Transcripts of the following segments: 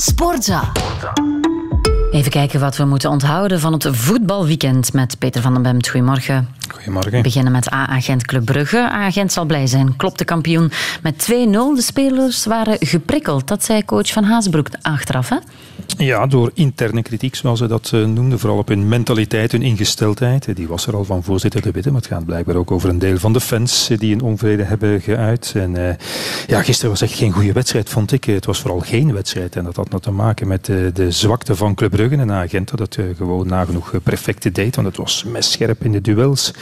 Sportza. Even kijken wat we moeten onthouden van het voetbalweekend met Peter van den Bemt. Goedemorgen. Goedemorgen. We beginnen met A-agent Club Brugge. A-agent zal blij zijn. Klopt de kampioen met 2-0. De spelers waren geprikkeld. Dat zei coach Van Haasbroek achteraf. Hè? Ja, door interne kritiek, zoals ze dat uh, noemden. Vooral op hun mentaliteit, hun ingesteldheid. Die was er al van voorzitter de Witte. Maar het gaat blijkbaar ook over een deel van de fans die een onvrede hebben geuit. En uh, ja, gisteren was echt geen goede wedstrijd, vond ik. Het was vooral geen wedstrijd. En dat had nog te maken met uh, de zwakte van Club Brugge. En agent dat het gewoon nagenoeg perfect deed. Want het was messcherp in de duels.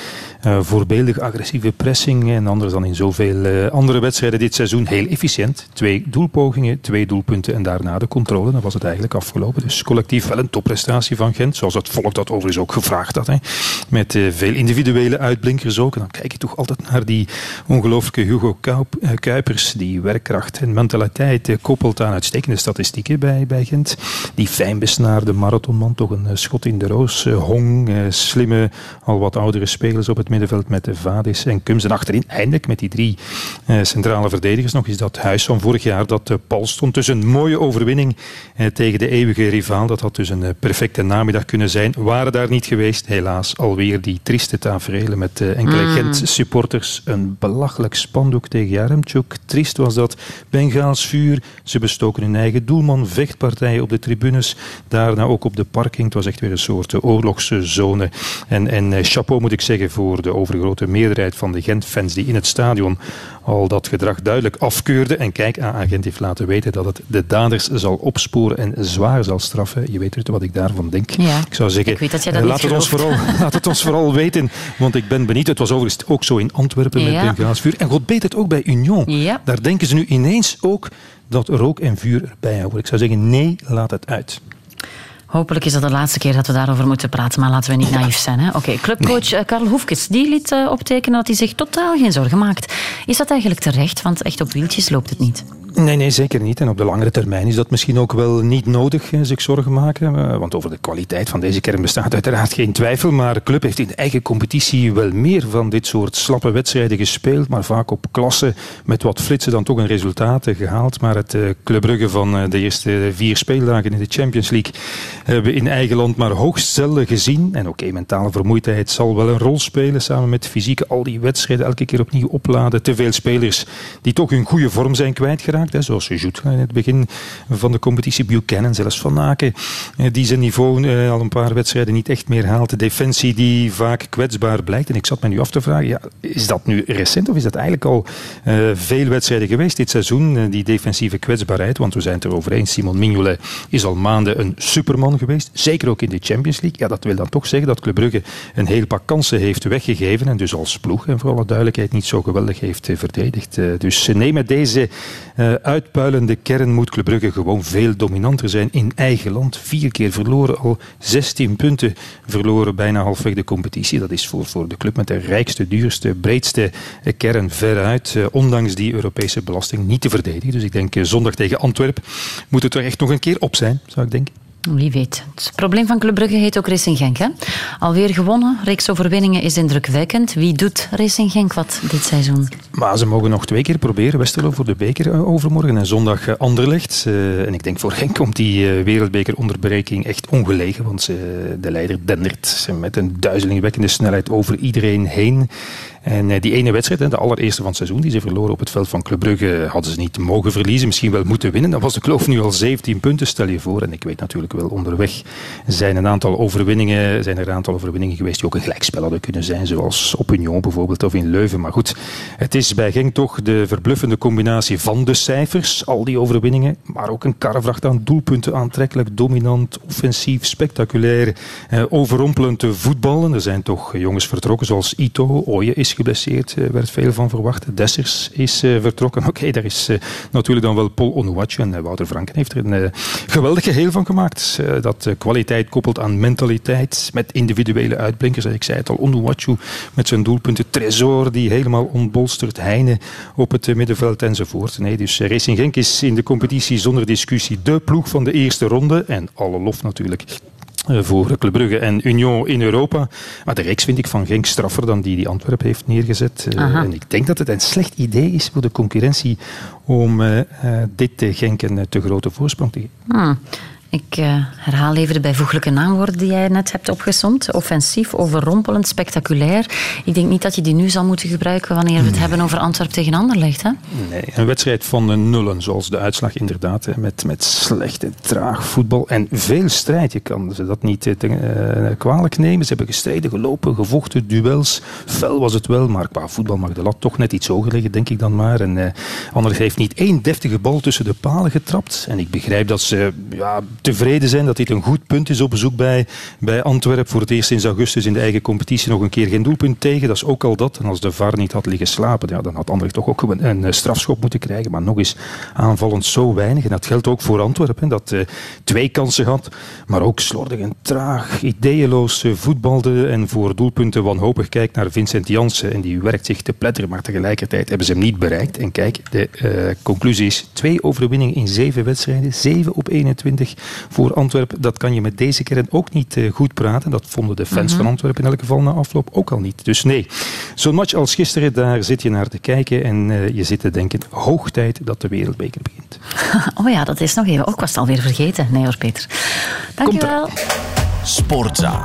Voorbeeldig agressieve pressing. En anders dan in zoveel andere wedstrijden dit seizoen. Heel efficiënt. Twee doelpogingen, twee doelpunten. En daarna de controle. Dan was het eigenlijk afgelopen. Dus collectief wel een topprestatie van Gent. Zoals het volk dat overigens ook gevraagd had. Hè. Met uh, veel individuele uitblinkers ook. En dan kijk je toch altijd naar die ongelooflijke Hugo Kuipers. Die werkkracht en mentaliteit koppelt aan uitstekende statistieken bij, bij Gent. Die fijn besnaarde marathonman. Toch een schot in de roos. Hong, slimme, al wat oudere spelers op het middenveld met de Vadis en Kums. En achterin eindelijk met die drie centrale verdedigers nog eens dat huis van vorig jaar dat Paul stond. Dus een mooie overwinning tegen de eeuwige rivaal. Dat had dus een eh, perfecte namiddag kunnen zijn. Waren daar niet geweest, helaas. Alweer die trieste tafereelen met eh, enkele mm. Gent-supporters. Een belachelijk spandoek tegen Jaremchuk. Triest was dat. Bengaals vuur. Ze bestoken hun eigen doelman. Vechtpartijen op de tribunes. Daarna ook op de parking. Het was echt weer een soort eh, oorlogszone. En, en chapeau moet ik zeggen voor de overgrote meerderheid van de Gent-fans die in het stadion al dat gedrag duidelijk afkeurde. En kijk, agent heeft laten weten dat het de daders zal opsporen en zwaar zal straffen. Je weet het wat ik daarvan denk. Ja, ik zou zeggen, ik dat laat, het ons vooral, laat het ons vooral weten, want ik ben benieuwd. Het was overigens ook zo in Antwerpen ja. met Bengaasvuur. En God beet het ook bij Union. Ja. Daar denken ze nu ineens ook dat rook en vuur erbij houden. Ik zou zeggen, nee, laat het uit. Hopelijk is dat de laatste keer dat we daarover moeten praten, maar laten we niet naïef zijn. Oké, okay, clubcoach nee. Karel Hoefkes die liet uh, optekenen dat hij zich totaal geen zorgen maakt. Is dat eigenlijk terecht? Want echt op wieltjes loopt het niet. Nee, nee, zeker niet. En op de langere termijn is dat misschien ook wel niet nodig, zich zorgen maken. Want over de kwaliteit van deze kern bestaat uiteraard geen twijfel. Maar de club heeft in de eigen competitie wel meer van dit soort slappe wedstrijden gespeeld. Maar vaak op klasse met wat flitsen dan toch een resultaat gehaald. Maar het Club Brugge van de eerste vier speeldagen in de Champions League hebben in eigen land maar hoogst zelden gezien. En oké, mentale vermoeidheid zal wel een rol spelen samen met fysieke. Al die wedstrijden elke keer opnieuw opladen. Te veel spelers die toch hun goede vorm zijn kwijtgeraakt. Hè, zoals Jutra in het begin van de competitie. Buchanan, zelfs Van Aken, die zijn niveau eh, al een paar wedstrijden niet echt meer haalt. De defensie die vaak kwetsbaar blijkt. En ik zat me nu af te vragen, ja, is dat nu recent of is dat eigenlijk al uh, veel wedstrijden geweest dit seizoen? Die defensieve kwetsbaarheid, want we zijn het erover eens. Simon Mignolet is al maanden een superman geweest. Zeker ook in de Champions League. Ja, dat wil dan toch zeggen dat Club Brugge een heel paar kansen heeft weggegeven. En dus als ploeg, en voor alle duidelijkheid, niet zo geweldig heeft verdedigd. dus neem met deze uitpuilende kern moet Club Brugge gewoon veel dominanter zijn in eigen land. Vier keer verloren, al 16 punten verloren, bijna halfweg de competitie. Dat is voor, voor de club met de rijkste, duurste, breedste kern veruit. Ondanks die Europese belasting niet te verdedigen. Dus ik denk zondag tegen Antwerpen moet het er echt nog een keer op zijn, zou ik denken. Wie weet. Het probleem van Club Brugge heet ook Racing Genk. Hè? Alweer gewonnen. Reeks overwinningen is indrukwekkend. Wie doet Racing Genk wat dit seizoen? Maar ze mogen nog twee keer proberen. Westerlo voor de beker overmorgen en zondag Anderlecht. Uh, en ik denk voor Genk komt die wereldbekeronderbreking echt ongelegen. Want de leider dendert met een duizelingwekkende snelheid over iedereen heen. En die ene wedstrijd, de allereerste van het seizoen, die ze verloren op het veld van Club Brugge, hadden ze niet mogen verliezen. Misschien wel moeten winnen. Dan was de kloof nu al 17 punten, stel je voor. En ik weet natuurlijk wel, onderweg zijn, een aantal overwinningen, zijn er een aantal overwinningen geweest die ook een gelijkspel hadden kunnen zijn. Zoals op Union bijvoorbeeld of in Leuven. Maar goed, het is bij Genk toch de verbluffende combinatie van de cijfers, al die overwinningen. Maar ook een karrevracht aan doelpunten, aantrekkelijk, dominant, offensief, spectaculair, eh, overrompelend voetballen. Er zijn toch jongens vertrokken zoals Ito, Oye is geblesseerd, er werd veel van verwacht. Dessers is uh, vertrokken. Oké, daar is uh, natuurlijk dan wel Paul Onuachu en Wouter Franken heeft er een geweldig geheel van gemaakt. dat kwaliteit koppelt aan mentaliteit met individuele uitblinkers. Ik zei het al, Onuachu met zijn doelpunten. Tresor die helemaal ontbolstert. Heine op het middenveld enzovoort. Nee, dus Racing Genk is in de competitie zonder discussie de ploeg van de eerste ronde. En alle lof natuurlijk eh, voor Club Brugge en Union in Europa. Maar de reeks vind ik van Genk straffer dan die die Antwerpen heeft neergezet. Eh, en ik denk dat het een slecht idee is voor de concurrentie om uh, dit Genk een te grote voorsprong te geven. Hmm. Ik uh, herhaal even de bijvoeglijke naamwoorden die jij net hebt opgezond. Offensief, overrompelend, spectaculair. Ik denk niet dat je die nu zal moeten gebruiken wanneer we het hebben over Antwerpen tegen Anderlecht. Hè? Nee, een wedstrijd van de nullen, zoals de uitslag inderdaad. Hè, met, met slecht en traag voetbal en veel strijd. Je kan ze dat niet uh, kwalijk nemen. Ze hebben gestreden, gelopen, gevochten, duels. Fel was het wel, maar qua voetbal mag de lat toch net iets hoger liggen, denk ik dan maar. En uh, Anderlecht heeft niet één deftige bal tussen de palen getrapt. En ik begrijp dat ze... Ja, tevreden zijn dat dit een goed punt is op bezoek bij, bij Antwerpen. Voor het eerst sinds augustus in de eigen competitie nog een keer geen doelpunt tegen. Dat is ook al dat. En als de VAR niet had liggen slapen, ja, dan had Anderlecht toch ook een, een strafschop moeten krijgen. Maar nog eens aanvallend zo weinig. En dat geldt ook voor Antwerpen. Dat uh, twee kansen had, maar ook slordig en traag, ideeënloos uh, voetbalde. En voor doelpunten wanhopig kijkt naar Vincent Janssen. En die werkt zich te pletteren, maar tegelijkertijd hebben ze hem niet bereikt. En kijk, de uh, conclusie is twee overwinningen in zeven wedstrijden. 7 op 21 voor Antwerpen. Dat kan je met deze kern ook niet uh, goed praten. Dat vonden de fans van Antwerpen in elk geval na afloop ook al niet. Dus nee, zo'n match als gisteren, daar zit je naar te kijken en uh, je zit te denken, hoog tijd dat de wereldbeker begint. Oh ja, dat is nog even. Ook was het alweer vergeten. Nee hoor, Peter. Dank je wel. Sportza.